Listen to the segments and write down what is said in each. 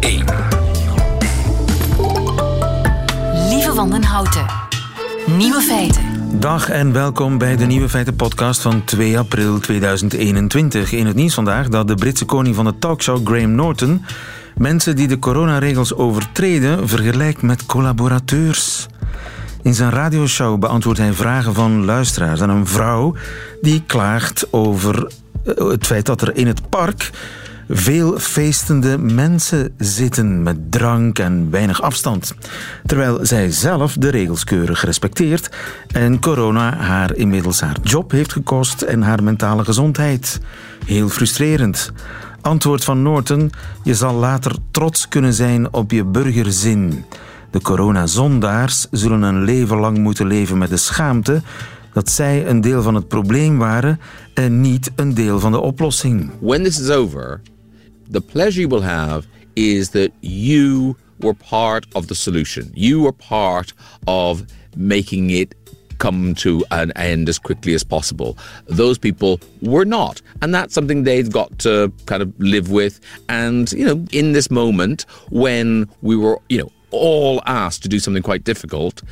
1. Lieve Wandenhouten. Nieuwe feiten. Dag en welkom bij de Nieuwe Feiten podcast van 2 april 2021. In het nieuws vandaag dat de Britse koning van de talkshow Graham Norton mensen die de coronaregels overtreden vergelijkt met collaborateurs. In zijn radioshow beantwoordt hij vragen van luisteraars aan een vrouw die klaagt over eh, het feit dat er in het park veel feestende mensen zitten met drank en weinig afstand. Terwijl zij zelf de regels keurig respecteert en corona haar inmiddels haar job heeft gekost en haar mentale gezondheid. Heel frustrerend. Antwoord van Norton: je zal later trots kunnen zijn op je burgerzin. De coronazondaars zullen een leven lang moeten leven met de schaamte dat zij een deel van het probleem waren en niet een deel van de oplossing. When this is over, the pleasure you will have is that you were part of the solution. You were part of making it come to an end as quickly as possible. Those people were not. And that's something they've got to kind of live with. And, you know, in this moment when we were, you know, all asked to do something quite difficult,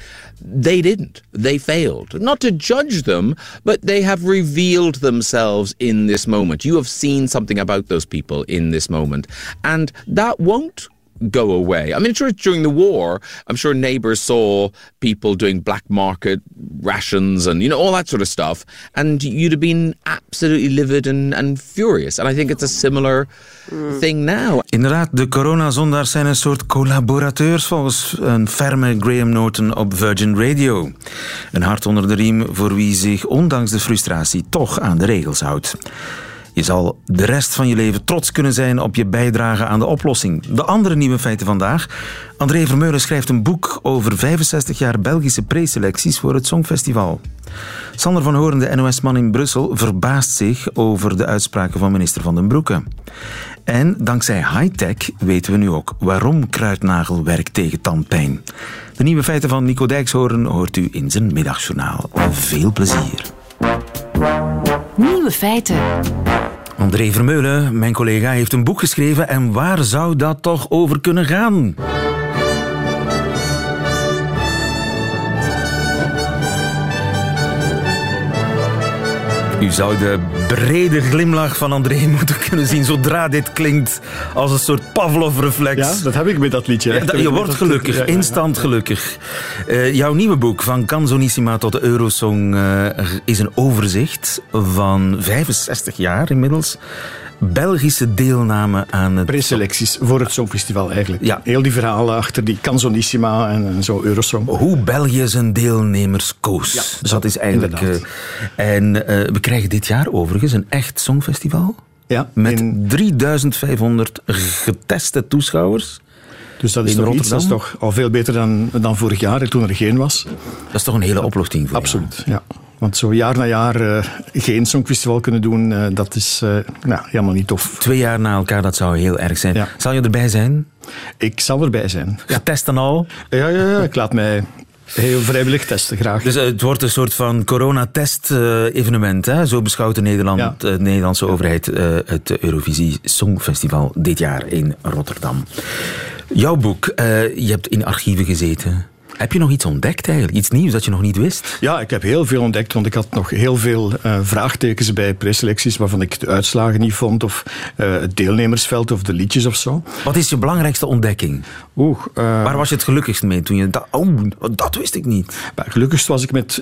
they didn't. They failed. Not to judge them, but they have revealed themselves in this moment. You have seen something about those people in this moment. And that won't go away. I mean, sure, during the war, I'm sure neighbors saw people doing black market rations and, you know, all that sort of stuff. And you'd have been absolutely livid and, and furious. And I think it's a similar thing now. Inderdaad, de coronazondaars zijn een soort collaborateurs volgens een ferme Graham Norton op Virgin Radio. Een hart onder de riem voor wie zich ondanks de frustratie toch aan de regels houdt. Je zal de rest van je leven trots kunnen zijn op je bijdrage aan de oplossing. De andere nieuwe feiten vandaag. André Vermeulen schrijft een boek over 65 jaar Belgische preselecties voor het Songfestival. Sander van Hoorn, de NOS-man in Brussel, verbaast zich over de uitspraken van minister Van den Broeke. En dankzij high-tech weten we nu ook waarom kruidnagel werkt tegen tandpijn. De nieuwe feiten van Nico Dijkshoorn hoort u in zijn middagjournaal. Veel plezier. Nieuwe feiten. André Vermeulen, mijn collega, heeft een boek geschreven en waar zou dat toch over kunnen gaan? U zou de brede glimlach van André moeten kunnen zien zodra dit klinkt als een soort Pavlov-reflex. Ja, dat heb ik met dat liedje. Ja, dat- je wordt gelukkig, ja, instant gelukkig. Eh, jouw nieuwe boek, Van Canzonissima tot de Eurosong, eh, is een overzicht van 65 jaar inmiddels. Belgische deelname aan het... Preselecties voor het Songfestival eigenlijk. Ja. Heel die verhalen achter die Canzonissima en, en zo Eurosong. Hoe België zijn deelnemers koos. Ja, dat zo, is eigenlijk... eh, en eh, we krijgen dit jaar overigens een echt songfestival. Ja, Met in- 3500 geteste toeschouwers. dus dat is in toch iets, dat is toch al veel beter dan, dan vorig jaar, toen er geen was. Dat is toch een hele opluchting voor jou? Absoluut, ja. Want zo jaar na jaar eh, geen Songfestival kunnen doen, eh, dat is eh, nou, helemaal niet tof. Twee jaar na elkaar, dat zou heel erg zijn. Ja. Zal je erbij zijn? Ik zal erbij zijn. Getest en al? Ja, ja, ja, ik laat mij heel vrijwillig testen, graag. Dus het wordt een soort van coronatest-evenement. hè? Zo beschouwt de, Nederland, Ja. de Nederlandse overheid het Eurovisie Songfestival dit jaar in Rotterdam. Jouw boek, je hebt in archieven gezeten. Heb je nog iets ontdekt eigenlijk? Iets nieuws dat je nog niet wist? Ja, ik heb heel veel ontdekt, want ik had nog heel veel eh, vraagtekens bij preselecties waarvan ik de uitslagen niet vond, of eh, het deelnemersveld of de liedjes of zo. Wat is je belangrijkste ontdekking? Oeh, eh, Waar was je het gelukkigst mee toen je dacht, oh, dat wist ik niet. maar gelukkigst was ik met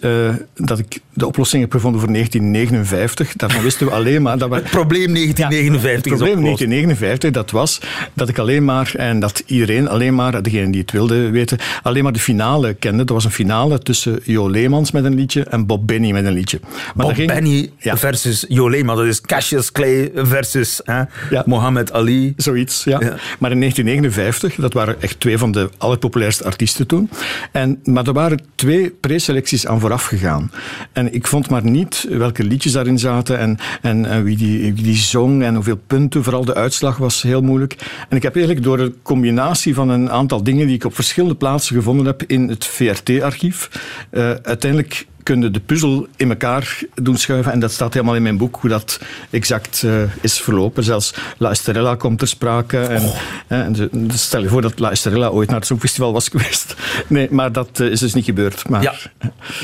dat ik de oplossing heb gevonden voor 1959. Daarvan wisten we alleen maar dat we. Het probleem 1959 Het probleem is opgelost. 1959, dat was dat ik alleen maar, en dat iedereen alleen maar, degene die het wilde weten, alleen maar de finale kende. Er was een finale tussen Jo Leemans met een liedje en Bob Benny met een liedje. Maar Bob ging- Benny Ja. versus Jo Leeman. Dat is Cassius Clay versus hè, Ja. Mohammed Ali. Zoiets, ja. Ja. Maar in 1959, dat waren echt twee van de allerpopulairste artiesten toen. En, maar er waren twee preselecties aan vooraf gegaan. En ik vond maar niet welke liedjes daarin zaten en, en, en wie, die, wie die zong en hoeveel punten. Vooral de uitslag was heel moeilijk. En ik heb eigenlijk door een combinatie van een aantal dingen die ik op verschillende plaatsen gevonden heb in het VRT-archief, eh, uiteindelijk kun je de puzzel in elkaar doen schuiven. En dat staat helemaal in mijn boek, hoe dat exact uh, is verlopen. Zelfs La Estrella komt ter sprake. En, oh. en dus stel je voor dat La Estrella ooit naar het Songfestival was geweest. Nee, maar dat uh, is dus niet gebeurd. Maar... Ja.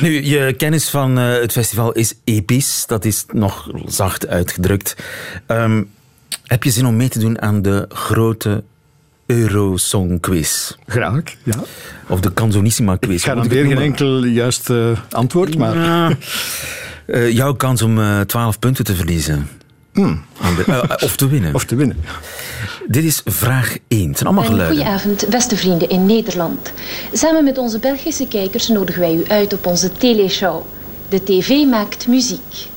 Nu, je kennis van uh, het festival is episch. Dat is nog zacht uitgedrukt. Um, heb je zin om mee te doen aan de grote Eurosong quiz? Graag, ja. Of de Canzonissima quiz. Ik ga dan weer geen enkel juist uh, antwoord, maar... Ja. Uh, jouw kans om uh, eh, 12 punten te verliezen. Hmm. of te winnen. Of te winnen. Dit is vraag 1. Het zijn allemaal geluiden. Goedenavond, beste vrienden in Nederland. Samen met onze Belgische kijkers nodigen wij u uit op onze teleshow. De tv maakt muziek.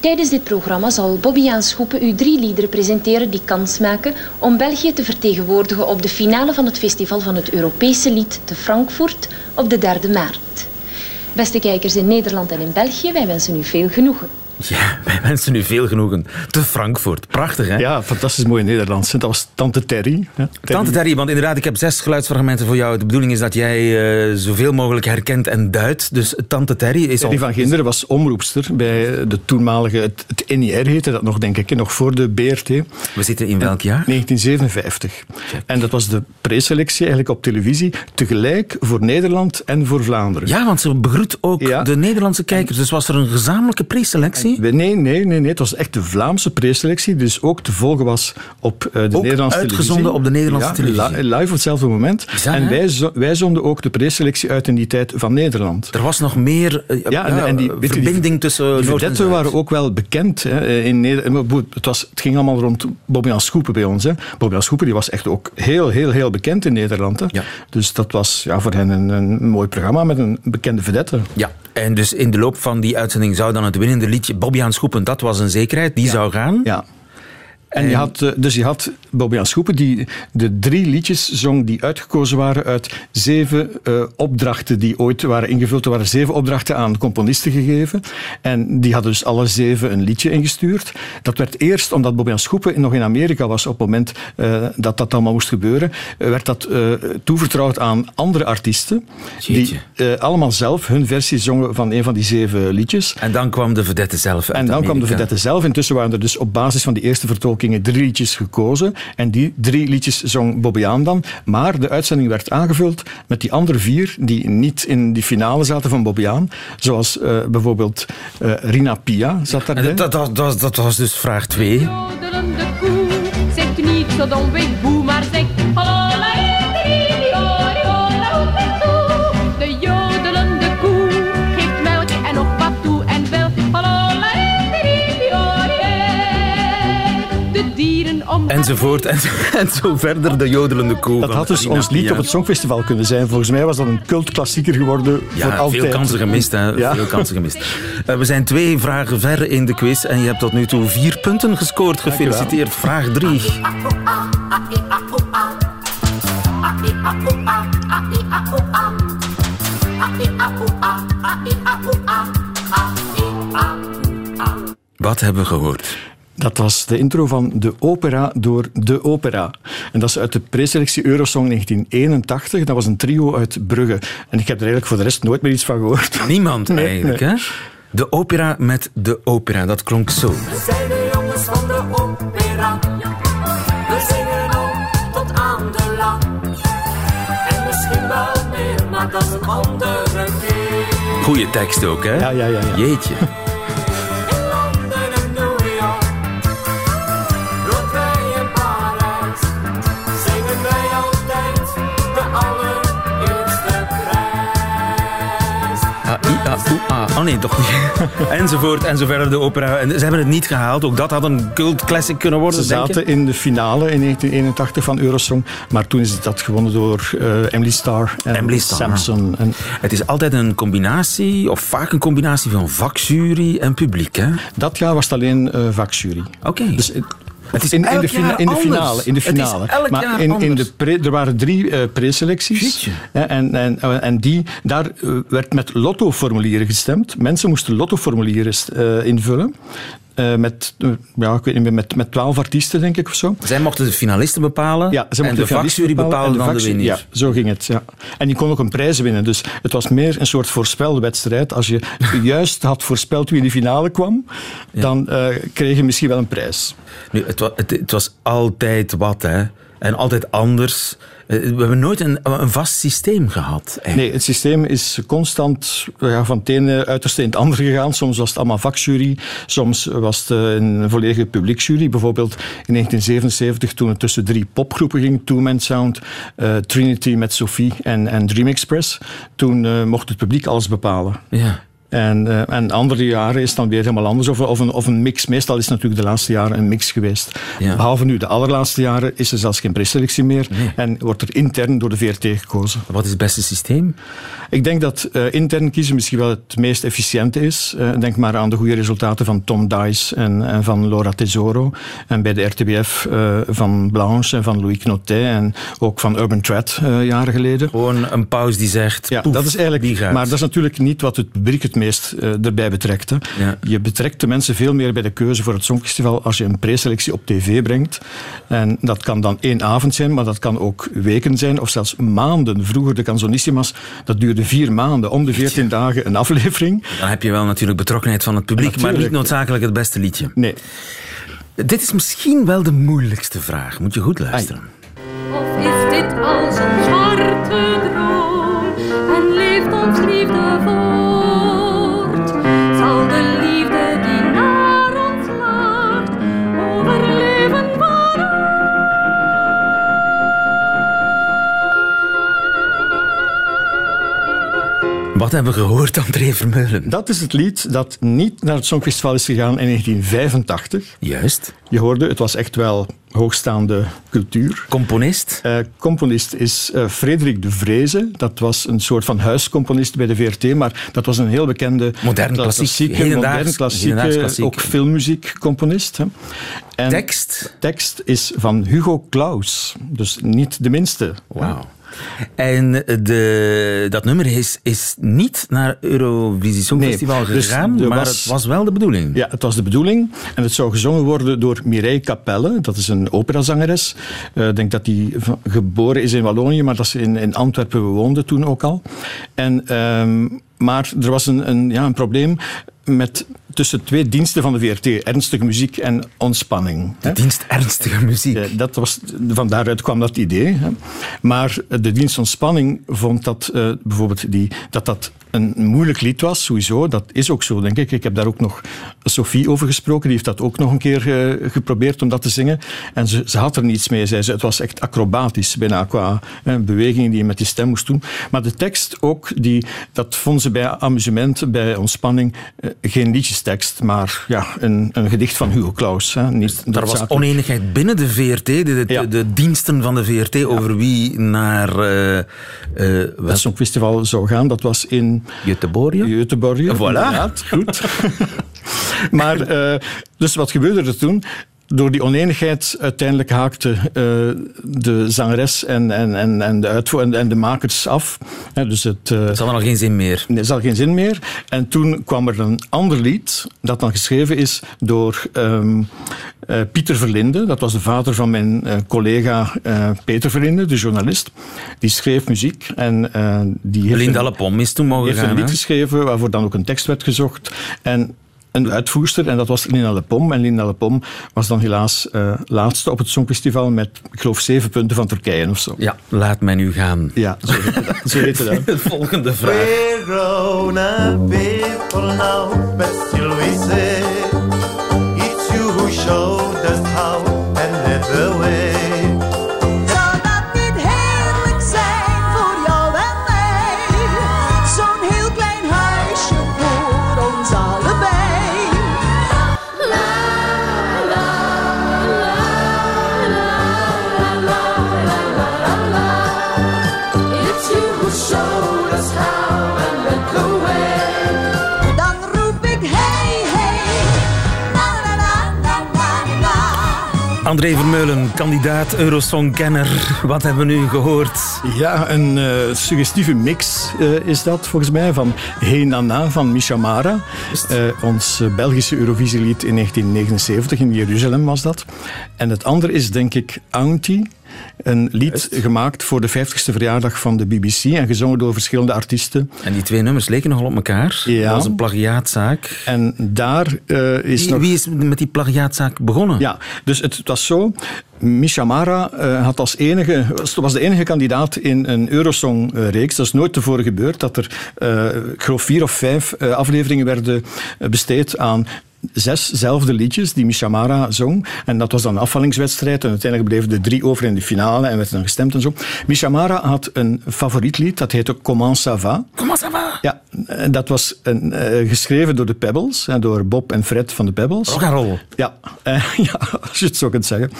Tijdens dit programma zal Bobby Aanschoepen u drie liederen presenteren die kans maken om België te vertegenwoordigen op de finale van het festival van het Europese lied te Frankfurt op de 3 maart. Beste kijkers in Nederland en in België, wij wensen u veel genoegen. Ja, wij wensen nu veel genoegen. Te Frankfurt. Prachtig, hè? Ja, fantastisch mooi Nederlands. Dat was Tante Terry. Terry. Tante Terry, want inderdaad, ik heb zes geluidsfragmenten voor jou. De bedoeling is dat jij uh, zoveel mogelijk herkent en duidt. Dus Tante Terry is Terry van Ginderen was omroepster bij de toenmalige... Het, het NIR heette dat nog, denk ik, nog voor de BRT. We zitten in welk jaar? 1957. En dat was de preselectie eigenlijk op televisie, tegelijk voor Nederland en voor Vlaanderen. Ja, want ze begroet ook de Nederlandse kijkers. Dus was er een gezamenlijke preselectie? Nee, nee, nee, nee. Het was echt de Vlaamse preselectie, dus ook te volgen was op uh, de ook Nederlandse uitgezonden op de Nederlandse televisie? live op hetzelfde moment. en wij, wij zonden ook de preselectie uit in die tijd van Nederland. Er was nog meer uh, ja, en, en die, verbinding die, tussen Die vedetten waren ook wel bekend hè, in Nederland. Het, was, het ging allemaal rond Bobby Schoepen bij ons. Hè. Bobby Schoepen die was echt ook heel, heel, heel bekend in Nederland. Hè. Ja. Dus dat was ja, voor hen een, een mooi programma met een bekende vedette. Ja, en dus in de loop van die uitzending zou dan het winnende liedje Bobby aan Schoepen, dat was een zekerheid, die zou gaan. Ja. En je had, eh, dus je had Bobby Schoepen die de drie liedjes zong die uitgekozen waren uit zeven uh, opdrachten die ooit waren ingevuld. Er waren zeven opdrachten aan componisten gegeven. En die hadden dus alle zeven een liedje ingestuurd. Dat werd eerst, omdat Bobby Schoepen nog in Amerika was op het moment uh, dat dat allemaal moest gebeuren, werd dat toevertrouwd aan andere artiesten. Jeetje. Die allemaal zelf hun versie zongen van een van die zeven liedjes. En dan kwam de vedette zelf uit En dan kwam de vedette zelf. Intussen waren er dus op basis van die eerste vertolking drie liedjes gekozen. En die drie liedjes zong Bobbejaan dan. Maar de uitzending werd aangevuld met die andere vier die niet in die finale zaten van Bobbejaan. Zoals uh, bijvoorbeeld uh, Rina Pia zat daarbij. Dat, dat, dat, dat, was dus vraag twee. Jodelende koe, zegt niet zo boe, maar zegt Enzovoort en, en zo verder, de jodelende koe. Dat had dus ons lied op het Songfestival kunnen zijn. Volgens mij was dat een cultklassieker geworden ja, voor altijd. Veel kansen gemist, hè. Ja. Veel kansen gemist. Uh, we zijn twee vragen ver in de quiz en je hebt tot nu toe vier punten gescoord. Gefeliciteerd. Vraag drie. Wat hebben we gehoord? Dat was de intro van De Opera door De Opera. En dat is uit de preselectie Eurosong 1981. Dat was een trio uit Brugge. En ik heb er eigenlijk voor de rest nooit meer iets van gehoord. Niemand eigenlijk, hè? De opera met de opera, dat klonk zo. We zijn de jongens van de opera. We zingen om tot aan de la. En misschien wel meer, maar dat is een andere keer. Goeie tekst ook, hè? Ja, ja, ja. ja. Jeetje. Oh nee, toch niet. enzovoort, enzoverder de opera. En ze hebben het niet gehaald. Ook dat had een cult classic kunnen worden. Ze zaten in de finale in 1981 van Eurosong. Maar toen is dat gewonnen door uh, Emily Starr en Emily Starr. Samson. En... Het is altijd een combinatie, of vaak een combinatie van vakjury en publiek. Hè? Dat jaar was het alleen uh, vakjury. Oké. Dus het is in, in, de, fina, in de finale. In de finale. maar in, in de pre, er waren drie uh, preselecties. En, en, en die, daar uh, werd met lottoformulieren gestemd. Mensen moesten lottoformulieren uh, invullen. Eh, met, eh, ja, ik weet niet meer, met, met 12 artiesten, denk ik, of zo. Zij mochten de finalisten bepalen Ja, en mochten de finalisten vakjury bepalen bepaalde en dan de winnaar. Ja, zo ging het. Ja. En die kon ook een prijs winnen. Dus het was meer een soort voorspelwedstrijd. Als je juist had voorspeld wie in de finale kwam, dan eh, kreeg je misschien wel een prijs. Nu, het, wa- het, het was altijd wat, hè. En altijd anders. Eh, We hebben nooit een, een vast systeem gehad. eigenlijk. Nee, het systeem is constant ja, van het ene uiterste in het andere gegaan. Soms was het allemaal vakjury, soms was het eh, een volledige publiekjury. Bijvoorbeeld in 1977, toen het tussen drie popgroepen ging, Two Man Sound, eh, Trinity met Sophie en, en Dream Express, toen eh, mocht het publiek alles bepalen. Ja. En, eh, en andere jaren is het dan weer helemaal anders. Of, of, een, of een mix. Meestal is het natuurlijk de laatste jaren een mix geweest. Ja. Behalve nu de allerlaatste jaren is er zelfs geen preselectie meer. En wordt er intern door de VRT gekozen. Wat is het beste systeem? Ik denk dat eh, intern kiezen misschien wel het meest efficiënte is. Eh, denk maar aan de goede resultaten van Tom Dice en, en van Laura Tesoro. En bij de RTBF eh, van Blanche en van Louis Knotet. En ook van Urban Thread jaren geleden. Gewoon een pauze die zegt. Ja, poef, dat is die eigenlijk. gaat. Maar dat is natuurlijk niet wat het publiek het meest erbij betrekt. Hè. Ja. Je betrekt de mensen veel meer bij de keuze voor het Songfestival als je een preselectie op tv brengt. En dat kan dan één avond zijn, maar dat kan ook weken zijn of zelfs maanden. Vroeger de Canzonissimas, dat duurde vier maanden. Om de veertien dagen een aflevering. Dan heb je wel natuurlijk betrokkenheid van het publiek, maar niet noodzakelijk het beste liedje. Nee, Dit is misschien wel de moeilijkste vraag. Moet je goed luisteren. Of is dit als een zwarte Wat hebben we gehoord, André Vermeulen? dat is het lied dat niet naar het Songfestival is gegaan in 1985. Juist. Je hoorde, het was echt wel hoogstaande cultuur. Componist. Eh, componist is eh, Frederik de Vreese. Dat was een soort van huiscomponist bij de VRT, maar dat was een heel bekende Modern klassiek, hedendaags- modern klassieke, klassiek. ook filmmuziekcomponist. Tekst. tekst is van Hugo Claus, dus niet de minste. Wauw. En de, dat nummer is, is niet naar Eurovisie Songfestival Nee, dus gegaan, maar was- het was wel de bedoeling. Ja, het was de bedoeling. En het zou gezongen worden door Mireille Capelle. Dat is een operazangeres. Eh, Ik denk dat die geboren is in Wallonië, maar dat ze in, in Antwerpen woonde toen ook al. En, ehm, maar er was een, een, ja, een probleem met, tussen twee diensten van de VRT. Ernstige muziek en ontspanning. hè. Dienst ernstige muziek. Dat was, van daaruit kwam dat idee. Hè. Maar de dienst ontspanning vond dat eh, bijvoorbeeld die, dat dat een moeilijk lied was, sowieso. Dat is ook zo, denk ik. Ik heb daar ook nog Sophie over gesproken. Die heeft dat ook nog een keer eh, geprobeerd om dat te zingen. En ze, ze had er niets mee, zei ze. Het was echt acrobatisch, bijna qua eh, bewegingen die je met die stem moest doen. Maar de tekst ook, die, dat vonden ze bij amusement, bij ontspanning, eh, geen liedjestekst, maar ja, een, een gedicht van Hugo Claus. Hè. Niet Er was oneenigheid binnen de VRT, de, de, Ja. de diensten van de VRT, over wie naar uh, uh, het Songfestival zou gaan. Dat was in Göteborg. Göteborg, Voilà. Goed. maar, uh, dus wat gebeurde er toen? Door die oneenigheid uiteindelijk haakte uh, de zangeres en, en, en, en, de uitvoer, en, de makers af. He, dus het, uh, het had al geen zin meer. Nee, het had geen zin meer. En toen kwam er een ander lied dat dan geschreven is door um, uh, Pieter Verlinde. Dat was de vader van mijn collega Peter Verlinde, de journalist. Die schreef muziek. En, die heeft Linda Lepom is toen mogen heeft gaan. een lied geschreven waarvoor dan ook een tekst werd gezocht. En een uitvoerster, en dat was Lina Lepom. En Lina Lepom was dan helaas uh, laatste op het Songfestival met, ik geloof, zeven punten van Turkije of zo. Ja, laat mij nu gaan. Ja, zo heette dat. Zo heette dat. De volgende vraag. We're grown-up people now, but still we say It's you who showed us how and led the way André Vermeulen, kandidaat Eurosong-kenner. Wat hebben we nu gehoord? Ja, een eh, suggestieve mix eh, is dat volgens mij van Hey Nana van Misha Mara. Eh, ons Belgische Eurovisielied in 1979, in Jeruzalem was dat. En het andere is denk ik Auntie. Een lied gemaakt voor de 50ste verjaardag van de BBC en gezongen door verschillende artiesten. En die twee nummers leken nogal op elkaar. Ja. Dat was een plagiaatzaak. En daar eh, is Wie, nog... wie is met die plagiaatzaak begonnen? Ja, dus het, was zo. Misha Mara eh, had als enige, was, de enige kandidaat in een Eurosong-reeks. Dat is nooit tevoren gebeurd, dat er, ik geloof, vier of vijf afleveringen werden besteed aan zeszelfde liedjes die Misha Mara zong. En dat was dan een afvallingswedstrijd. En uiteindelijk bleven er drie over in de finale en werd dan gestemd en zo. Misha Mara had een favoriet lied, dat heette Comment ça va. Comment ça va? Ja, en dat was een, eh, geschreven door de Pebbles, hè, door Bob en Fred van de Pebbles. Rock and roll. Ja, eh, ja, als je het zo kunt zeggen.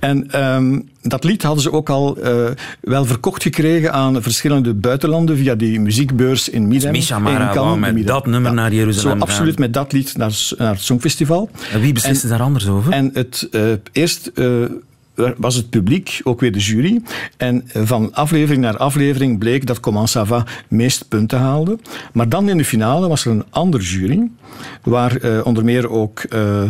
En ehm, dat lied hadden ze ook al eh, wel verkocht gekregen aan verschillende buitenlanden via die muziekbeurs in. Misha in Cannes, wou in met Midem. dat nummer naar Jeruzalem Zo, absoluut met dat lied naar, naar het Songfestival. En wie besliste daar anders over? En het, eh, eerst eh, was het publiek, ook weer de jury. En van aflevering naar aflevering bleek dat Comment ça va meest punten haalde. Maar dan in de finale was er een andere jury, waar eh, onder meer ook eh,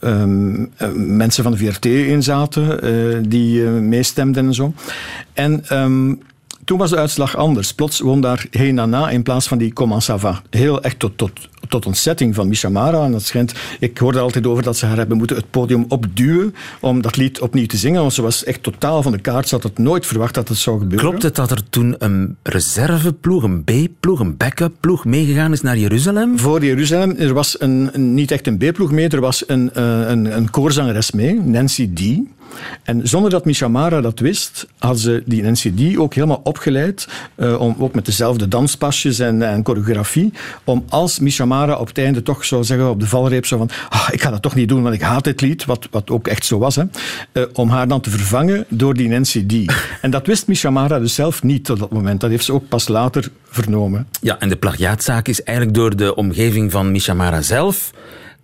ehm, eh, mensen van de VRT in zaten, die meestemden en zo. En... ehm, toen was de uitslag anders. Plots won daar Hey Nana in plaats van die Comment ça va. Heel echt tot, tot, tot ontzetting van Misha Mara. En dat schijnt, ik hoorde er altijd over dat ze haar hebben moeten het podium opduwen om dat lied opnieuw te zingen. Want ze was echt totaal van de kaart. Ze had het nooit verwacht dat het zou gebeuren. Klopt het dat er toen een reserveploeg, een B-ploeg, een backup-ploeg meegegaan is naar Jeruzalem? Voor Jeruzalem, er was een, een- niet echt een B-ploeg mee, er was een, eh, een, een koorzangeres mee, Nancy D. En zonder dat Misha Mara dat wist, hadden ze die Nancy D ook helemaal opgeleid, eh, om, ook met dezelfde danspasjes en, en choreografie, om als Misha Mara op het einde toch zou zeggen op de valreep zo van ah, ik ga dat toch niet doen, want ik haat dit lied, wat, wat ook echt zo was, hè, eh, om haar dan te vervangen door die Nancy D. En dat wist Misha Mara dus zelf niet tot dat moment. Dat heeft ze ook pas later vernomen. Ja, en de plagiaatzaak is eigenlijk door de omgeving van Misha Mara zelf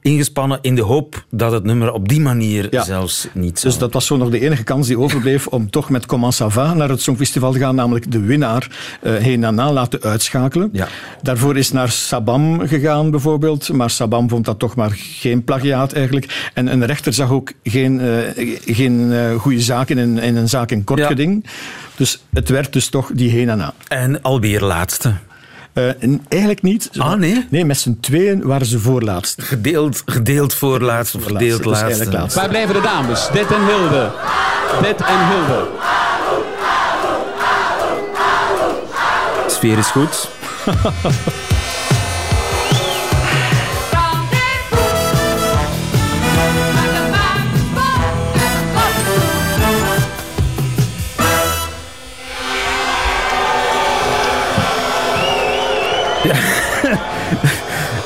ingespannen in de hoop dat het nummer op die manier Ja. zelfs niet zou... Dus dat was zo nog de enige kans die overbleef om toch met Comment ça va naar het Songfestival te gaan, namelijk de winnaar eh Hey Nana laten uitschakelen. Ja. Daarvoor is naar Sabam gegaan bijvoorbeeld, maar Sabam vond dat toch maar geen plagiaat eigenlijk. En een rechter zag ook geen, eh, geen eh, goede zaak in een, in een zaak in kort Ja. geding. Dus het werd dus toch die Hey Nana. En alweer laatste. Eh, en eigenlijk niet. Ah, nee? Nee, met z'n tweeën waren ze voorlaatst. Gedeeld, gedeeld voor laatste of verdeeld Dus eigenlijk laatste. laatste. Waar blijven de dames? Dit en Hilde. Dit en Hilde. De sfeer is goed.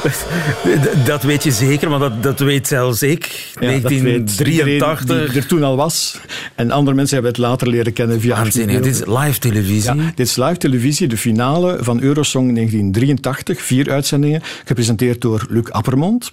Dat weet je zeker, maar dat, dat weet zelfs ik. Ja, dat weet iedereen 1983. Die er toen al was. En andere mensen hebben het later leren kennen via Waanzinnig, dit is live televisie. Ja, dit is live televisie, de finale van Eurosong 1983. Vier uitzendingen, gepresenteerd door Luc Appermond.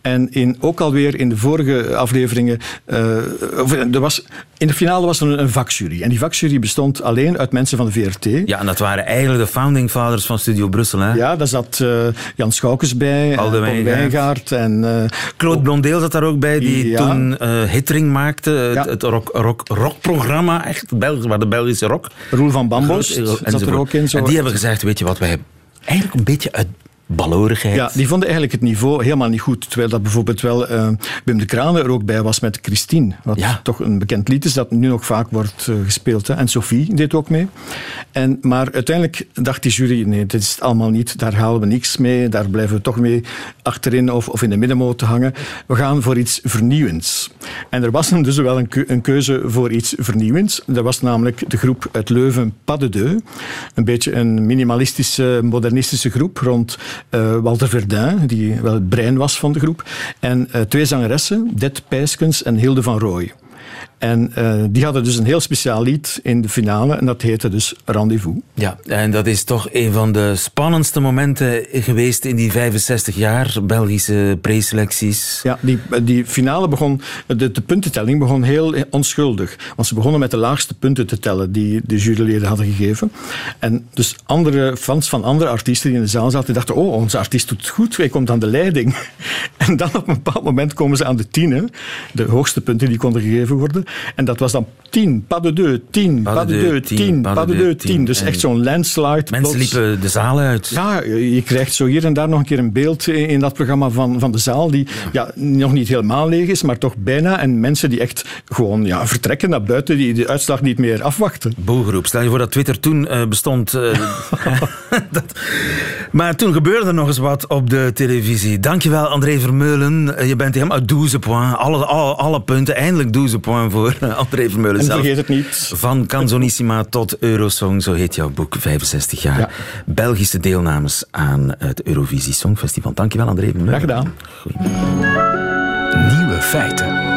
En in, ook alweer in de vorige afleveringen... eh, of, er was, in de finale was er een, een vakjury. En die vakjury bestond alleen uit mensen van de VRT. Ja, en dat waren eigenlijk de founding fathers van Studio Brussel. Hè? Ja, daar zat eh, Jan Schoukens bij, Wijngaard. En... eh, Claude Blondeel zat daar ook bij, die Ja. toen eh Hittering maakte. Het, Ja. het rock, rock, rockprogramma, echt, Belgisch, waar de Belgische rock. Roel van Bambost Groot- zat er ook in. Zo. En die hebben gezegd, weet je wat, wij eigenlijk een beetje uit balorigheid. Ja, die vonden eigenlijk het niveau helemaal niet goed. Terwijl dat bijvoorbeeld wel eh Wim de Kranen er ook bij was met Christine. Wat Ja. toch een bekend lied is dat nu nog vaak wordt eh, gespeeld. Hè. En Sophie deed ook mee. En, maar uiteindelijk dacht die jury, nee, dit is het allemaal niet. Daar halen we niks mee. Daar blijven we toch mee achterin of, of in de middenmoot te hangen. We gaan voor iets vernieuwends. En er was dan dus wel een, een keuze voor iets vernieuwends. Er was namelijk de groep uit Leuven Pas de Deux. Een beetje een minimalistische, modernistische groep rond Walter Verdun, die wel het brein was van de groep. En eh, twee zangeressen, Det Pijskens en Hilde van Rooij. En eh, die hadden dus een heel speciaal lied in de finale en dat heette dus Rendezvous. Ja, en dat is toch een van de spannendste momenten geweest in die 65 jaar Belgische preselecties. Ja, die, die finale begon, de, de puntentelling begon heel onschuldig. Want ze begonnen met de laagste punten te tellen die de juryleden hadden gegeven. En dus andere fans van andere artiesten die in de zaal zaten, dachten, oh, onze artiest doet het goed, hij komt aan de leiding. En dan op een bepaald moment komen ze aan de tien, hè, de hoogste punten die konden gegeven worden. En dat was dan tien, pas de deux, tien, pas de deux, tien, pas de deux, tien. Dus En echt zo'n landslide. Mensen plots. liepen de zaal uit. Ja, je krijgt zo hier en daar nog een keer een beeld in dat programma van, van de zaal die ja. nog niet helemaal leeg is, maar toch bijna. En mensen die echt gewoon ja, vertrekken naar buiten, die de uitslag niet meer afwachten. Boelgroep. Stel je voor dat Twitter toen eh, bestond. eh, dat... Maar toen gebeurde er nog eens wat op de televisie. Dankjewel, André Vermeulen. Eh, Je bent helemaal 12 points. Alle, alle, alle punten. Eindelijk 12 points voor eh, André Vermeulen En zelf. vergeet het niet. Van Canzonissima tot Eurosong, zo heet jouw boek, 65 jaar. Ja. Belgische deelnames aan het Eurovisie Songfestival. Dankjewel, André Vermeulen. Graag gedaan. Nieuwe feiten.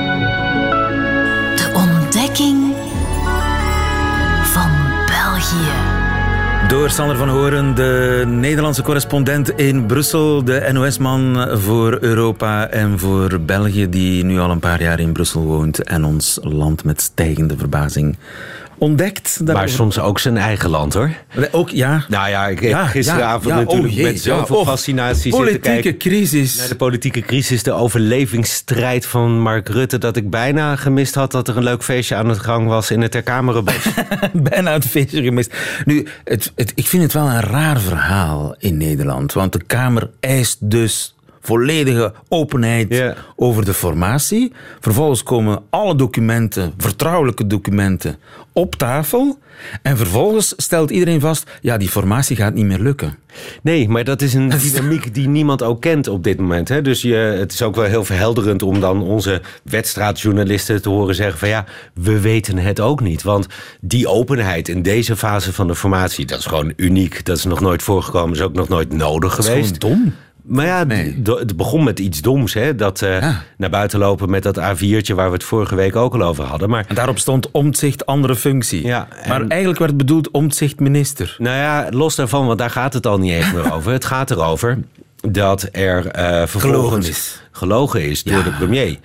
Door Sander van Horen, de Nederlandse correspondent in Brussel, de NOS-man voor Europa en voor België, die nu al een paar jaar in Brussel woont en ons land met stijgende verbazing ontdekt. Maar soms ook zijn eigen land, hoor. Ook, ja. Nou ja, ik heb Ja, gisteravond ja, ja, natuurlijk oh jee, met zoveel oh, fascinatie zitten Politieke kijken... crisis. naar de politieke crisis, de overlevingsstrijd van Mark Rutte... dat ik bijna gemist had dat er een leuk feestje aan de gang was in het Ter Kamerenbos. Bijna het feestje gemist. Nu, het, het, ik vind het wel een raar verhaal in Nederland. Want de Kamer eist dus volledige openheid over de formatie. Vervolgens komen alle documenten, vertrouwelijke documenten, op tafel. En vervolgens stelt iedereen vast, ja, die formatie gaat niet meer lukken. Nee, maar dat is een dynamiek die niemand ook kent op dit moment. Hè? Dus je, het is ook wel heel verhelderend om dan onze wedstraatjournalisten te horen zeggen van ja, we weten het ook niet. Want die openheid in deze fase van de formatie, dat is gewoon uniek. Dat is nog nooit voorgekomen, is ook nog nooit nodig Dat is geweest. gewoon dom. Maar ja, Nee. het begon met iets doms. Hè? Dat eh, Ja. naar buiten lopen met dat A4'tje waar we het vorige week ook al over hadden. Maar En daarop stond omzicht andere functie. Ja, Maar en- eigenlijk werd bedoeld omzicht minister. Nou ja, los daarvan, want daar gaat het al niet eens meer over. Het gaat erover dat er eh vervolgens Gelogen is. gelogen is door Ja. de premier.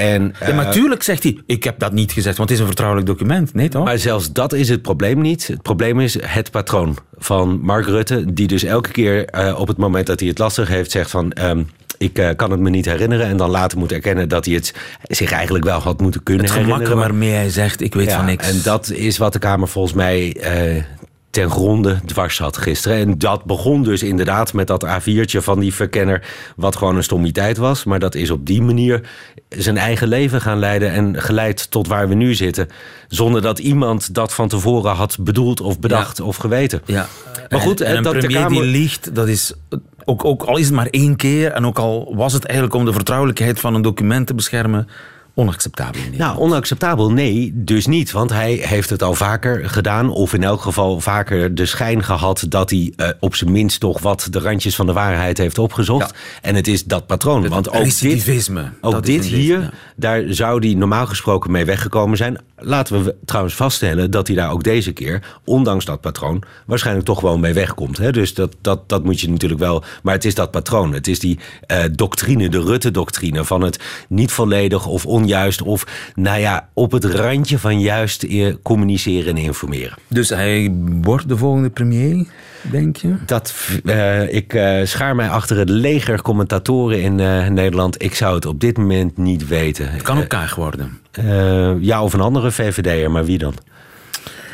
En, Ja, maar eh, tuurlijk zegt hij, ik heb dat niet gezegd, want het is een vertrouwelijk document. Nee, toch? maar zelfs dat is het probleem niet. Het probleem is het patroon van Mark Rutte, die dus elke keer eh, op het moment dat hij het lastig heeft, zegt van. ehm, ik eh, kan het me niet herinneren. En dan later moet erkennen dat hij het zich eigenlijk wel had moeten kunnen het herinneren. maar- waarmee hij zegt, ik weet Ja, van niks. En dat is wat de Kamer volgens mij ten gronde dwars had gisteren. En dat begon dus inderdaad met dat A4'tje van die verkenner... wat gewoon een stommiteit was. Maar dat is op die manier zijn eigen leven gaan leiden... en geleid tot waar we nu zitten. Zonder dat iemand dat van tevoren had bedoeld of bedacht of geweten. Ja. Maar goed, en, en eh, een dat de premier Kamer- die liegt, dat is... Ook, ook al is het maar één keer, en ook al was het eigenlijk om de vertrouwelijkheid van een document te beschermen, onacceptabel. Nou, onacceptabel? Nee, dus niet. Want hij heeft het al vaker gedaan. Of in elk geval vaker de schijn gehad dat hij eh, op zijn minst toch wat de randjes van de waarheid heeft opgezocht. En het is dat patroon. Het want ook dit, ook dit hier, ja. daar zou hij normaal gesproken mee weggekomen zijn. Laten we trouwens vaststellen dat hij daar ook deze keer, ondanks dat patroon, waarschijnlijk toch gewoon mee wegkomt. Hè? Dus dat, dat, dat moet je natuurlijk wel. Maar het is dat patroon. Het is die eh, doctrine, de Rutte-doctrine van het niet volledig of onjuist of, nou ja, op het randje van juist eh, communiceren en informeren. Dus hij wordt de volgende premier, denk je? Dat, eh, ik eh, schaar mij achter het leger commentatoren in Nederland. Ik zou het op dit moment niet weten. Het kan ook Kaag worden. Ja, of een andere VVD'er, maar wie dan?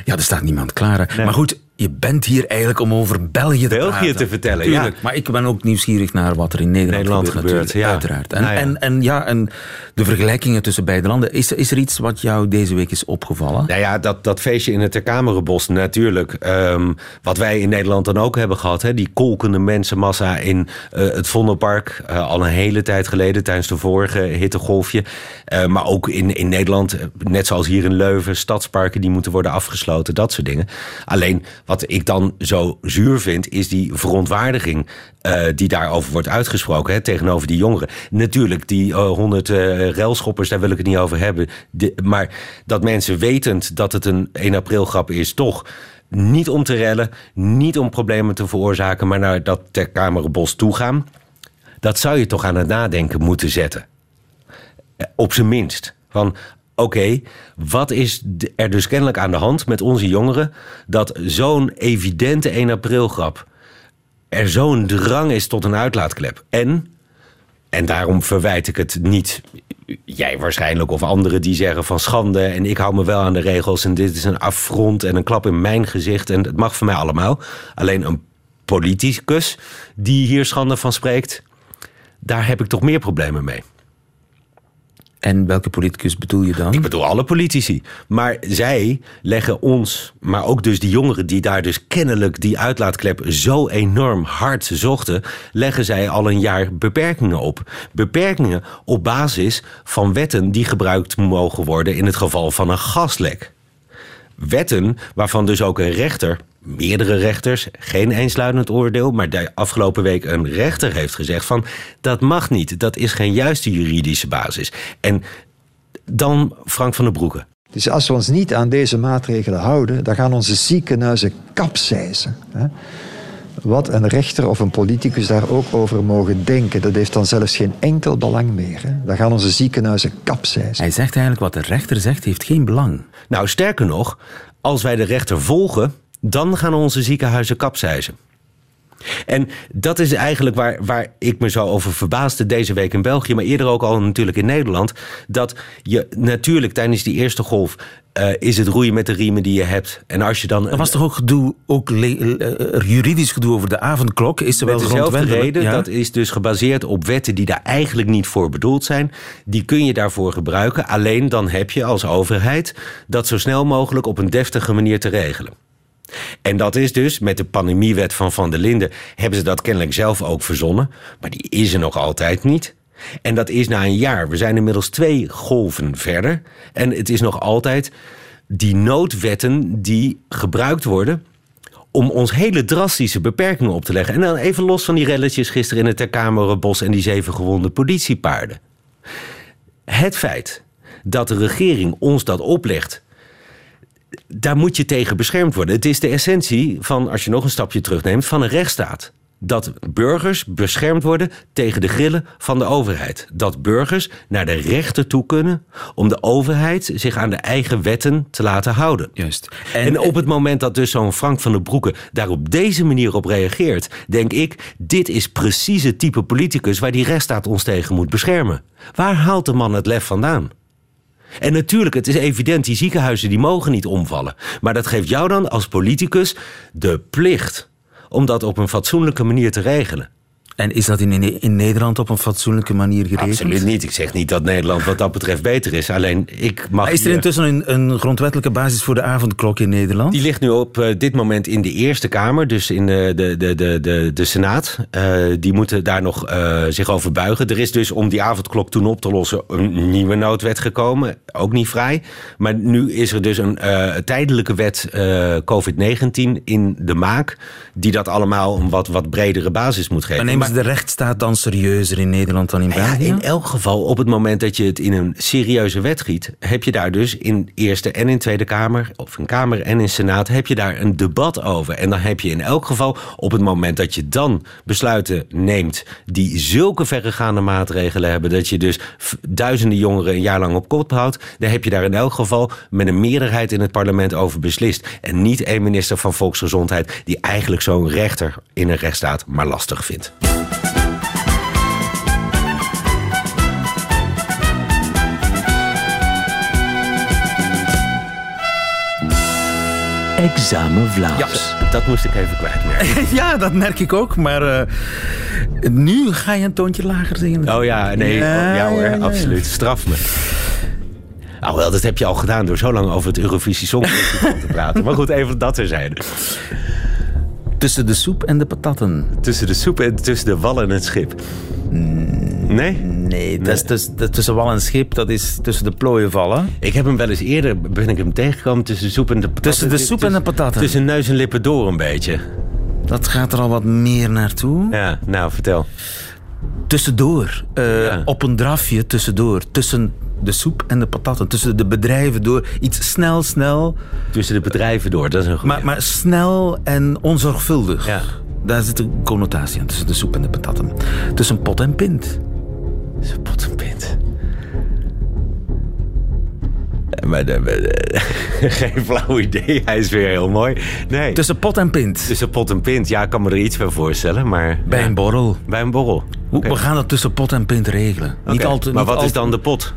Ja, er staat niemand klaar. Maar goed, je bent hier eigenlijk om over België te België praten. te vertellen, Tuurlijk, ja. Maar ik ben ook nieuwsgierig naar wat er in Nederland, Nederland gebeurt, gebeurt, natuurlijk, ja. uiteraard. En, Nou ja. En, en, ja, en de vergelijkingen tussen beide landen. Is, is er iets wat jou deze week is opgevallen? Nou ja, dat, dat feestje in het Terkamerenbos natuurlijk. Ehm, wat wij in Nederland dan ook hebben gehad. Hè, die kolkende mensenmassa in eh, het Vondelpark. eh, al een hele tijd geleden tijdens de vorige hittegolfje. Eh, maar ook in, in Nederland, net zoals hier in Leuven, stadsparken die moeten worden afgesloten. Dat soort dingen. Alleen wat ik dan zo zuur vind, is die verontwaardiging eh, die daarover wordt uitgesproken hè, tegenover die jongeren. Natuurlijk, die honderd uh, relschoppers, daar wil ik het niet over hebben. Maar dat mensen wetend dat het een 1 april grap is, toch niet om te rellen, niet om problemen te veroorzaken, maar naar dat ter Kamerenbos toe gaan. Dat zou je toch aan het nadenken moeten zetten. Eh, Op zijn minst. Van oké, wat is er dus kennelijk aan de hand met onze jongeren dat zo'n evidente 1 april grap er zo'n drang is tot een uitlaatklep. En, en daarom verwijt ik het niet jij waarschijnlijk of anderen die zeggen van schande en ik hou me wel aan de regels en dit is een affront en een klap in mijn gezicht en het mag van mij allemaal. Alleen een politicus die hier schande van spreekt, daar heb ik toch meer problemen mee. En welke politicus bedoel je dan? Ik bedoel alle politici. Maar zij leggen ons, maar ook dus die jongeren die daar dus kennelijk die uitlaatklep zo enorm hard zochten, leggen zij al een jaar beperkingen op. Beperkingen op basis van wetten die gebruikt mogen worden in het geval van een gaslek. Wetten waarvan dus ook een rechter, meerdere rechters, geen eensluidend oordeel, maar de afgelopen week een rechter heeft gezegd van dat mag niet, dat is geen juiste juridische basis. En dan Frank van den Broeke. Dus als we ons niet aan deze maatregelen houden, dan gaan onze ziekenhuizen kapseizen. Hè. Wat een rechter of een politicus daar ook over mogen denken, dat heeft dan zelfs geen enkel belang meer. Hè. Dan gaan onze ziekenhuizen kapseizen. Hij zegt eigenlijk wat de rechter zegt, heeft geen belang. Nou, sterker nog, als wij de rechter volgen, dan gaan onze ziekenhuizen kapseizen. En dat is eigenlijk waar, waar ik me zo over verbaasde deze week in België, maar eerder ook al natuurlijk in Nederland. Dat je natuurlijk tijdens die eerste golf eh, is het roeien met de riemen die je hebt. En als je dan. Er was toch ook gedoe, ook eh, juridisch gedoe over de avondklok? Is er wel dezelfde reden, Ja? dat is dus gebaseerd op wetten die daar eigenlijk niet voor bedoeld zijn. Die kun je daarvoor gebruiken. Alleen dan heb je als overheid dat zo snel mogelijk op een deftige manier te regelen. En dat is dus met de pandemiewet van Van der Linden hebben ze dat kennelijk zelf ook verzonnen. Maar die is er nog altijd niet. En dat is na een jaar. We zijn inmiddels twee golven verder. En het is nog altijd die noodwetten die gebruikt worden om ons hele drastische beperkingen op te leggen. En dan even los van die relletjes gisteren in het Ter Kamerenbos en die zeven gewonde politiepaarden. Het feit dat de regering ons dat oplegt, daar moet je tegen beschermd worden. Het is de essentie van, als je nog een stapje terugneemt, van een rechtsstaat. Dat burgers beschermd worden tegen de grillen van de overheid. Dat burgers naar de rechter toe kunnen om de overheid zich aan de eigen wetten te laten houden. Juist. En, op het moment dat dus zo'n Frank van den Broeke daar op deze manier op reageert, denk ik, dit is precies het type politicus waar die rechtsstaat ons tegen moet beschermen. Waar haalt de man het lef vandaan? En natuurlijk, het is evident, die ziekenhuizen die mogen niet omvallen. Maar dat geeft jou dan als politicus de plicht om dat op een fatsoenlijke manier te regelen. En is dat in, in Nederland op een fatsoenlijke manier geregeld? Absoluut niet. Ik zeg niet dat Nederland wat dat betreft beter is. Alleen ik mag. Maar is er intussen een, een grondwettelijke basis voor de avondklok in Nederland? Die ligt nu op eh, dit moment in de Eerste Kamer, dus in eh, de, de, de, de, de Senaat. Eh, die moeten daar nog eh, zich over buigen. Er is dus om die avondklok toen op te lossen een nieuwe noodwet gekomen. Ook niet vrij. Maar nu is er dus een tijdelijke wet eh, COVID-19 in de maak. Die dat allemaal een wat, wat bredere basis moet geven. Ze de rechtsstaat dan serieuzer in Nederland dan in Ja, België? in elk geval, op het moment dat je het in een serieuze wet giet, heb je daar dus in Eerste en in Tweede Kamer, of in Kamer en in Senaat, heb je daar een debat over. En dan heb je in elk geval, op het moment dat je dan besluiten neemt die zulke verregaande maatregelen hebben, dat je dus duizenden jongeren een jaar lang op kop houdt, dan heb je daar in elk geval met een meerderheid in het parlement over beslist. En niet één minister van Volksgezondheid die eigenlijk zo'n rechter in een rechtsstaat maar lastig vindt. Examen Vlaams. Dat moest ik even kwijtmerken. ja, dat merk ik ook. Maar eh, nu ga je een toontje lager zingen. Oh ja, nee. Ja, Ja, hoor, ja, ja. absoluut. Straf me. Nou wel, dat heb je al gedaan door zo lang over het Eurovisie Songfestival te praten. Maar goed, even dat terzijde. Tussen de soep en de patatten. Tussen de soep en tussen de wal en het schip. Nee? Nee, dat is tussen, dat tussen wal en schip, dat is tussen de plooien vallen. Ik heb hem wel eens eerder, ben ik hem tegengekomen tussen de soep en de patatten. Tussen de soep en de patatten. Tussen neus en lippen door een beetje. Dat gaat er al wat meer naartoe. Ja, nou vertel. Tussendoor. eh, Op een drafje tussendoor. Tussen de soep en de patatten. Tussen de bedrijven door. Iets snel, snel. Tussen de bedrijven door, dat is een goede. Maar, maar snel en onzorgvuldig. Ja. Daar zit een connotatie aan tussen de soep en de patatten. Tussen pot en pint. Tussen pot en pint. Eh, Maar maar de- geen flauw idee, hij is weer heel mooi. Nee. Tussen pot en pint. Tussen pot en pint, ja, ik kan me er iets bij voorstellen, maar... Bij ja. een borrel. Bij een borrel. We gaan dat tussen pot en pint regelen. Niet altijd, Maar niet wat is dan de pot?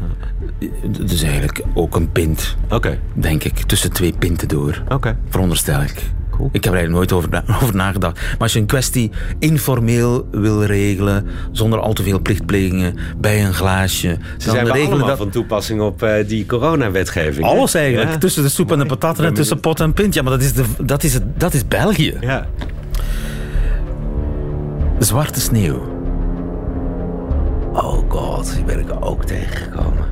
Het is eigenlijk ook een pint, Oké, denk ik. Tussen twee pinten door. oké. Veronderstel ik. Cool. Ik heb er eigenlijk nooit over, na- over nagedacht. Maar als je een kwestie informeel wil regelen, zonder al te veel plichtplegingen, bij een glaasje, Ze zijn we allemaal van toepassing op eh, die coronawetgeving. hè? Alles eigenlijk. Ja. Tussen de soep en de patatten en tussen pot en pint. Ja, maar dat is, de, dat is, het, dat is België. Ja. Zwarte sneeuw. Oh god, die ben ik ook tegengekomen.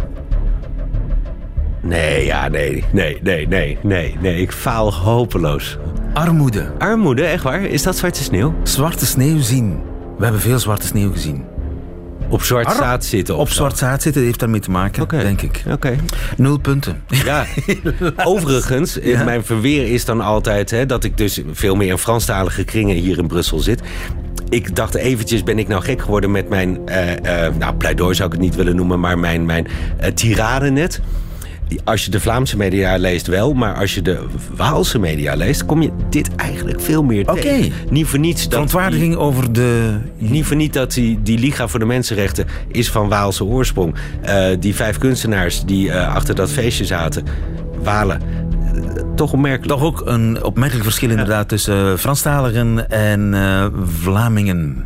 Nee, ja, nee, nee, nee, nee, nee, nee. Ik faal hopeloos. Armoede. Armoede, echt waar? Is dat zwarte sneeuw? Zwarte sneeuw zien. We hebben veel zwarte sneeuw gezien. Op zwart Ar- zaad zitten Op zwart zaad zitten heeft daarmee te maken, denk ik. Oké. Nul punten. Ja, overigens, Ja. mijn verweer is dan altijd hè, dat ik dus veel meer in Franstalige kringen hier in Brussel zit. Ik dacht eventjes, ben ik nou gek geworden met mijn, eh, eh, nou pleidooi zou ik het niet willen noemen, maar mijn, mijn eh, tirade net. Als je de Vlaamse media leest wel, maar als je de Waalse media leest, kom je dit eigenlijk veel meer Oké. tegen. Niet voor niets dat Verontwaardiging over de... niet voor niet dat die, die Liga voor de Mensenrechten is van Waalse oorsprong. Eh, die vijf kunstenaars die eh, achter dat feestje zaten, Walen, eh, toch opmerkelijk. Toch ook een opmerkelijk verschil inderdaad tussen Franstaligen en Vlamingen.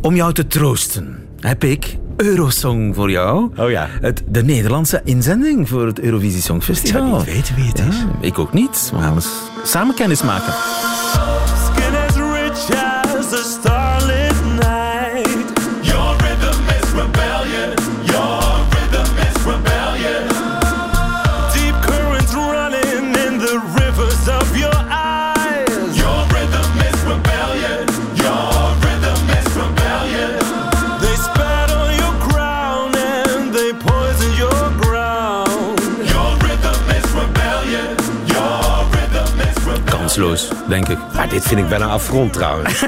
Om jou te troosten heb ik Eurosong voor jou. Oh ja. Het, de Nederlandse inzending voor het Eurovisie Songfestival. Ik zou niet weten wie het is. Ja, ik ook niet. We gaan eens samen kennis maken. Denk ik. Maar dit vind ik bijna affront trouwens.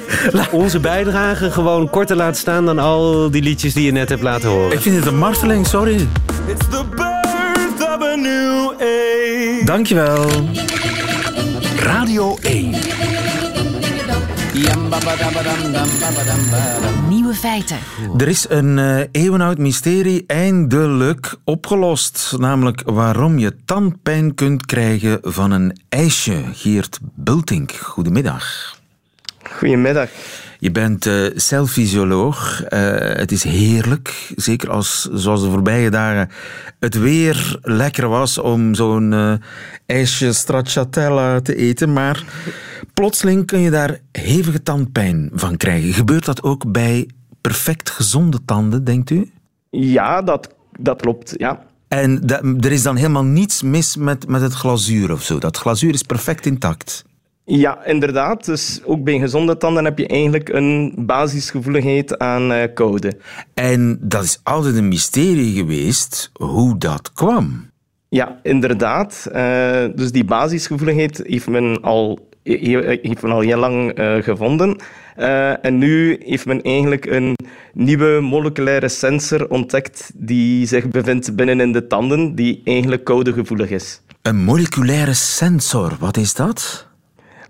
Onze bijdrage gewoon korter laten staan dan al die liedjes die je net hebt laten horen. Ik vind het een marteling, sorry. It's the birth of a new age. Dankjewel. Radio 1. Nieuwe feiten. Er is een eh, eeuwenoud mysterie eindelijk opgelost. Namelijk waarom je tandpijn kunt krijgen van een ijsje. Geert Bultink, goedemiddag. Goedemiddag. Je bent eh celfysioloog. Eh, het is heerlijk, zeker als, zoals de voorbije dagen, het weer lekker was om zo'n eh, ijsje stracciatella te eten. Maar plotseling kun je daar hevige tandpijn van krijgen. Gebeurt dat ook bij perfect gezonde tanden, denkt u? Ja, dat, dat klopt. Ja. En dat- er is dan helemaal niets mis met, met het glazuur of zo. Dat glazuur is perfect intact. Ja, inderdaad. Dus ook bij gezonde tanden heb je eigenlijk een basisgevoeligheid aan eh, koude. En dat is altijd een mysterie geweest hoe dat kwam. Ja, inderdaad. Eh, dus die basisgevoeligheid heeft men al, he- heeft men al heel lang eh, gevonden. En nu heeft men eigenlijk een nieuwe moleculaire sensor ontdekt die zich bevindt binnen in de tanden, die eigenlijk koudegevoelig is. Een moleculaire sensor, wat is dat?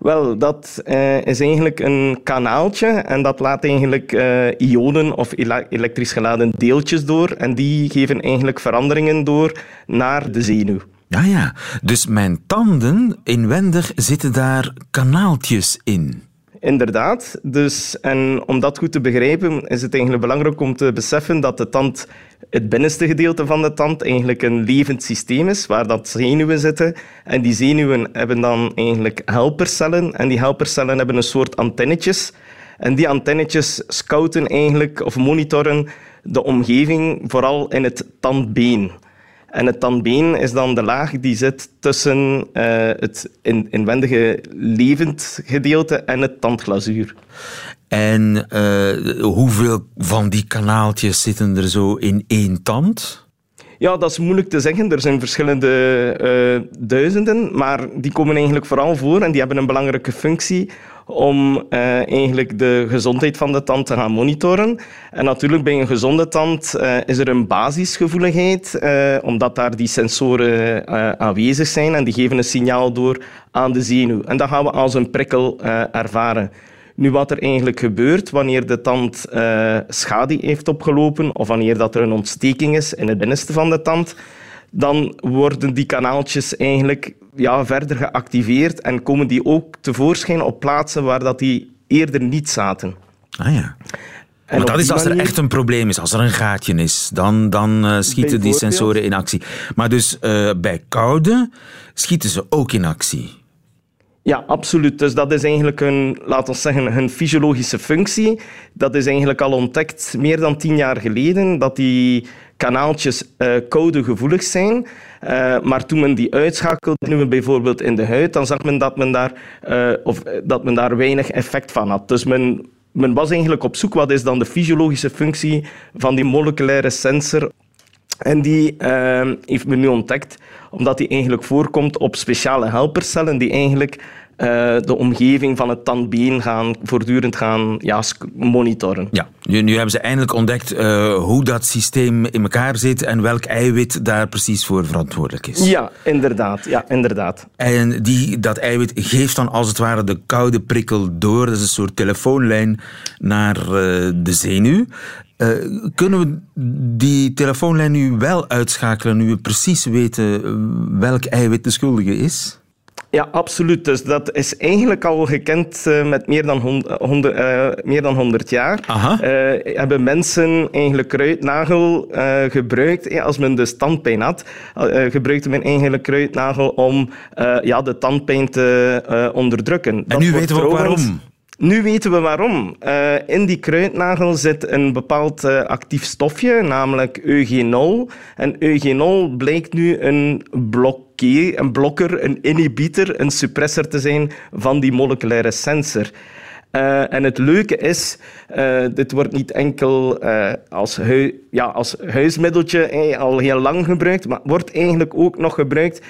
Wel, dat eh, is eigenlijk een kanaaltje en dat laat eigenlijk eh, ionen of ele- elektrisch geladen deeltjes door en die geven eigenlijk veranderingen door naar de zenuw. Ja, ja. Dus mijn tanden inwendig zitten daar kanaaltjes in. Inderdaad. Dus, en om dat goed te begrijpen, is het eigenlijk belangrijk om te beseffen dat de tand, het binnenste gedeelte van de tand, eigenlijk een levend systeem is, waar dat zenuwen zitten. En die zenuwen hebben dan eigenlijk helpercellen. En die helpercellen hebben een soort antennetjes. En die antennetjes scouten eigenlijk, of monitoren, de omgeving, vooral in het tandbeen. En het tandbeen is dan de laag die zit tussen eh, het in- inwendige levend gedeelte en het tandglazuur. En eh, hoeveel van die kanaaltjes zitten er zo in één tand? Ja, dat is moeilijk te zeggen. Er zijn verschillende eh, duizenden, maar die komen eigenlijk vooral voor en die hebben een belangrijke functie om eh, eigenlijk de gezondheid van de tand te gaan monitoren. En natuurlijk bij een gezonde tand eh, is er een basisgevoeligheid, eh, omdat daar die sensoren aanwezig zijn en die geven een signaal door aan de zenuw. En dat gaan we als een prikkel ervaren. Nu, wat er eigenlijk gebeurt wanneer de tand schade heeft opgelopen of wanneer dat er een ontsteking is in het binnenste van de tand, dan worden die kanaaltjes eigenlijk ja, verder geactiveerd en komen die ook tevoorschijn op plaatsen waar dat die eerder niet zaten. Ah ja. En Maar dat is als er echt een probleem is, als er een gaatje is, dan, dan eh, schieten die sensoren in actie. Maar dus eh, bij koude schieten ze ook in actie. Ja, absoluut. Dus dat is eigenlijk hun, laten we zeggen, hun fysiologische functie. Dat is eigenlijk al ontdekt meer dan tien jaar geleden, dat die kanaaltjes eh koudegevoelig zijn. Eh, maar toen men die uitschakelde, nu bijvoorbeeld in de huid, dan zag men dat men daar, eh, of, dat men daar weinig effect van had. Dus men, men was eigenlijk op zoek, wat is dan de fysiologische functie van die moleculaire sensor en die heeft men nu ontdekt omdat die eigenlijk voorkomt op speciale helpercellen die eigenlijk eh, de omgeving van het tandbeen gaan, voortdurend gaan ja, monitoren. Ja, nu, nu hebben ze eindelijk ontdekt eh, hoe dat systeem in elkaar zit en welk eiwit daar precies voor verantwoordelijk is. Ja, inderdaad. Ja, inderdaad. En die, dat eiwit geeft dan als het ware de koude prikkel door. Dat is een soort telefoonlijn naar eh, de zenuw. Kunnen we die telefoonlijn nu wel uitschakelen, nu we precies weten welk eiwit de schuldige is? Ja, absoluut. Dus dat is eigenlijk al gekend eh, met meer dan, hond- eh, honderd, eh, meer dan 100 jaar. Eh, hebben mensen eigenlijk kruidnagel gebruikt. eh, als men dus tandpijn had, gebruikte men eigenlijk kruidnagel om ja, de tandpijn te onderdrukken. En Dat nu weten we ook waarom. Nu weten we waarom. Eh, in die kruidnagel zit een bepaald eh, actief stofje, namelijk eugenol. En eugenol blijkt nu een blokkee, een blokker, een inhibitor, een suppressor te zijn van die moleculaire sensor. Eh, en het leuke is, eh, dit wordt niet enkel eh, als, ja, als huismiddeltje al heel lang gebruikt, maar wordt eigenlijk ook nog gebruikt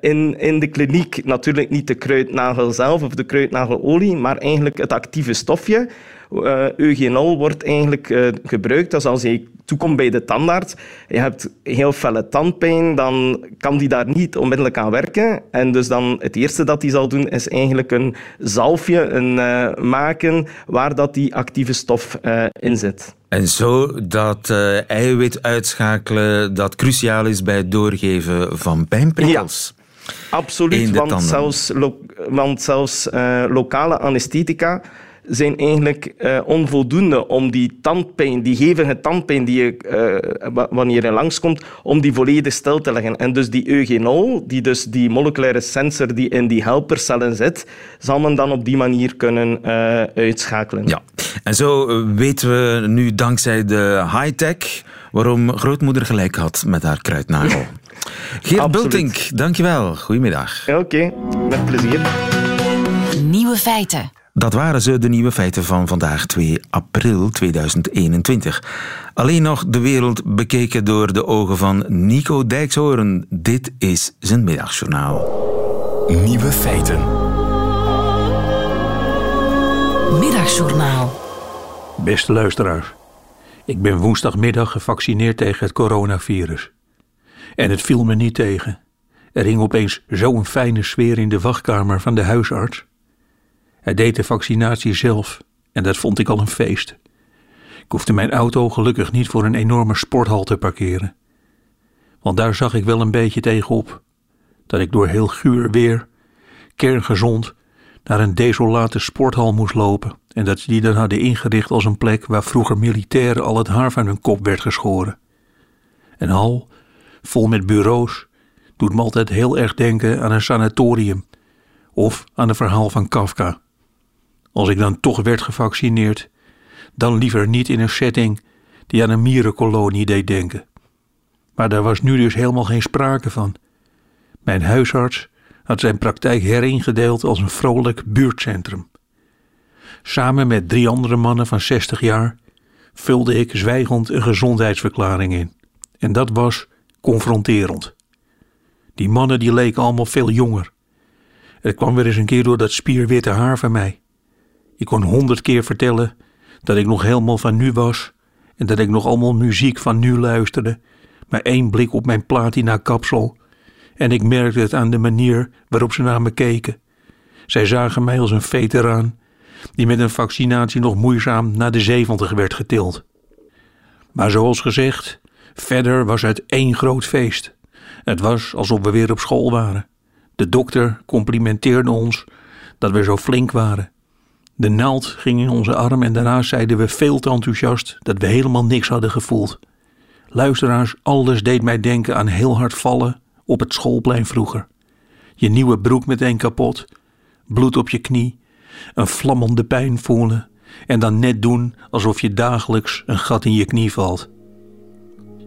in, in de kliniek. Natuurlijk niet de kruidnagel zelf of de kruidnagelolie, maar eigenlijk het actieve stofje. Eh, eugenol wordt eigenlijk eh, gebruikt. Dus als je toekomt bij de tandarts, je hebt heel felle tandpijn, dan kan die daar niet onmiddellijk aan werken. En dus dan het eerste dat hij zal doen, is eigenlijk een zalfje een, eh, maken waar dat die actieve stof in zit. En zo dat eiwit uitschakelen dat cruciaal is bij het doorgeven van pijnprikkels. In Absoluut, want zelfs, zelfs lokale anesthetica zijn eigenlijk eh, onvoldoende om die tandpijn, die hevige tandpijn die je, eh, wa- wanneer je langskomt, om die volledig stil te leggen. En dus die eugenol, die dus die moleculaire sensor die in die helpercellen zit, zal men dan op die manier kunnen eh, uitschakelen. Ja. En zo weten we nu dankzij de high-tech waarom grootmoeder gelijk had met haar kruidnagel. Geert Absoluut. Bultink, dankjewel. Goedemiddag. Oké, met plezier. Nieuwe feiten. Dat waren ze, de nieuwe feiten van vandaag, 2 april 2021. Alleen nog de wereld bekeken door de ogen van Nico Dijkshoorn. Dit is zijn middagjournaal. Nieuwe feiten. Middagjournaal. Beste luisteraars, ik ben woensdagmiddag gevaccineerd tegen het coronavirus. En het viel me niet tegen. Er hing opeens zo'n fijne sfeer in de wachtkamer van de huisarts. Hij deed de vaccinatie zelf en dat vond ik al een feest. Ik hoefde mijn auto gelukkig niet voor een enorme sporthal te parkeren. Want daar zag ik wel een beetje tegenop. Dat ik door heel guur weer, kerngezond, naar een desolate sporthal moest lopen en dat ze die dan hadden ingericht als een plek waar vroeger militairen al het haar van hun kop werd geschoren. Een hal vol met bureaus doet me altijd heel erg denken aan een sanatorium of aan een verhaal van Kafka. Als ik dan toch werd gevaccineerd, dan liever niet in een setting die aan een mierenkolonie deed denken. Maar daar was nu dus helemaal geen sprake van. Mijn huisarts had zijn praktijk heringedeeld als een vrolijk buurtcentrum. Samen met drie andere mannen van 60 jaar vulde ik zwijgend een gezondheidsverklaring in. En dat was confronterend. Die mannen die leken allemaal veel jonger. Het kwam weer eens een keer door dat spierwitte haar van mij. Ik kon honderd keer vertellen dat ik nog helemaal van nu was en dat ik nog allemaal muziek van nu luisterde, maar één blik op mijn platina kapsel en ik merkte het aan de manier waarop ze naar me keken. Zij zagen mij als een veteraan die met een vaccinatie nog moeizaam naar de zeventig werd getild. Maar zoals gezegd, verder was het één groot feest. Het was alsof we weer op school waren. De dokter complimenteerde ons dat we zo flink waren. De naald ging in onze arm en daarna zeiden we veel te enthousiast dat we helemaal niks hadden gevoeld. Luisteraars, alles deed mij denken aan heel hard vallen op het schoolplein vroeger. Je nieuwe broek meteen kapot, bloed op je knie, een vlammende pijn voelen en dan net doen alsof je dagelijks een gat in je knie valt.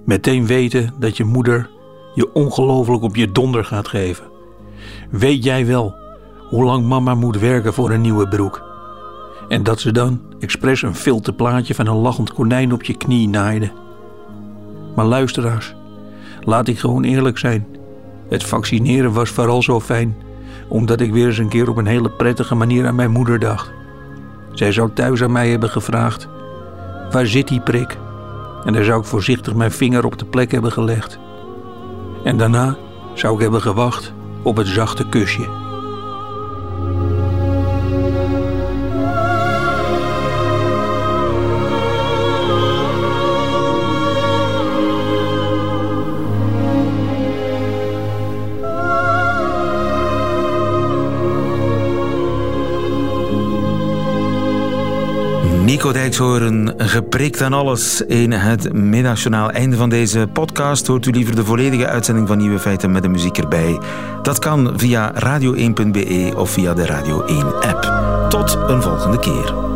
Meteen weten dat je moeder je ongelooflijk op je donder gaat geven. Weet jij wel hoe lang mama moet werken voor een nieuwe broek? En dat ze dan expres een filterplaatje van een lachend konijn op je knie naaide. Maar luisteraars, laat ik gewoon eerlijk zijn. Het vaccineren was vooral zo fijn, omdat ik weer eens een keer op een hele prettige manier aan mijn moeder dacht. Zij zou thuis aan mij hebben gevraagd: Waar zit die prik? En daar zou ik voorzichtig mijn vinger op de plek hebben gelegd. En daarna zou ik hebben gewacht op het zachte kusje. Nico Dijkshoorn, geprikt aan alles in het middagjournaal. Einde van deze podcast. Hoort u liever de volledige uitzending van Nieuwe Feiten met de muziek erbij? Dat kan via radio1.be of via de Radio 1 app. Tot een volgende keer.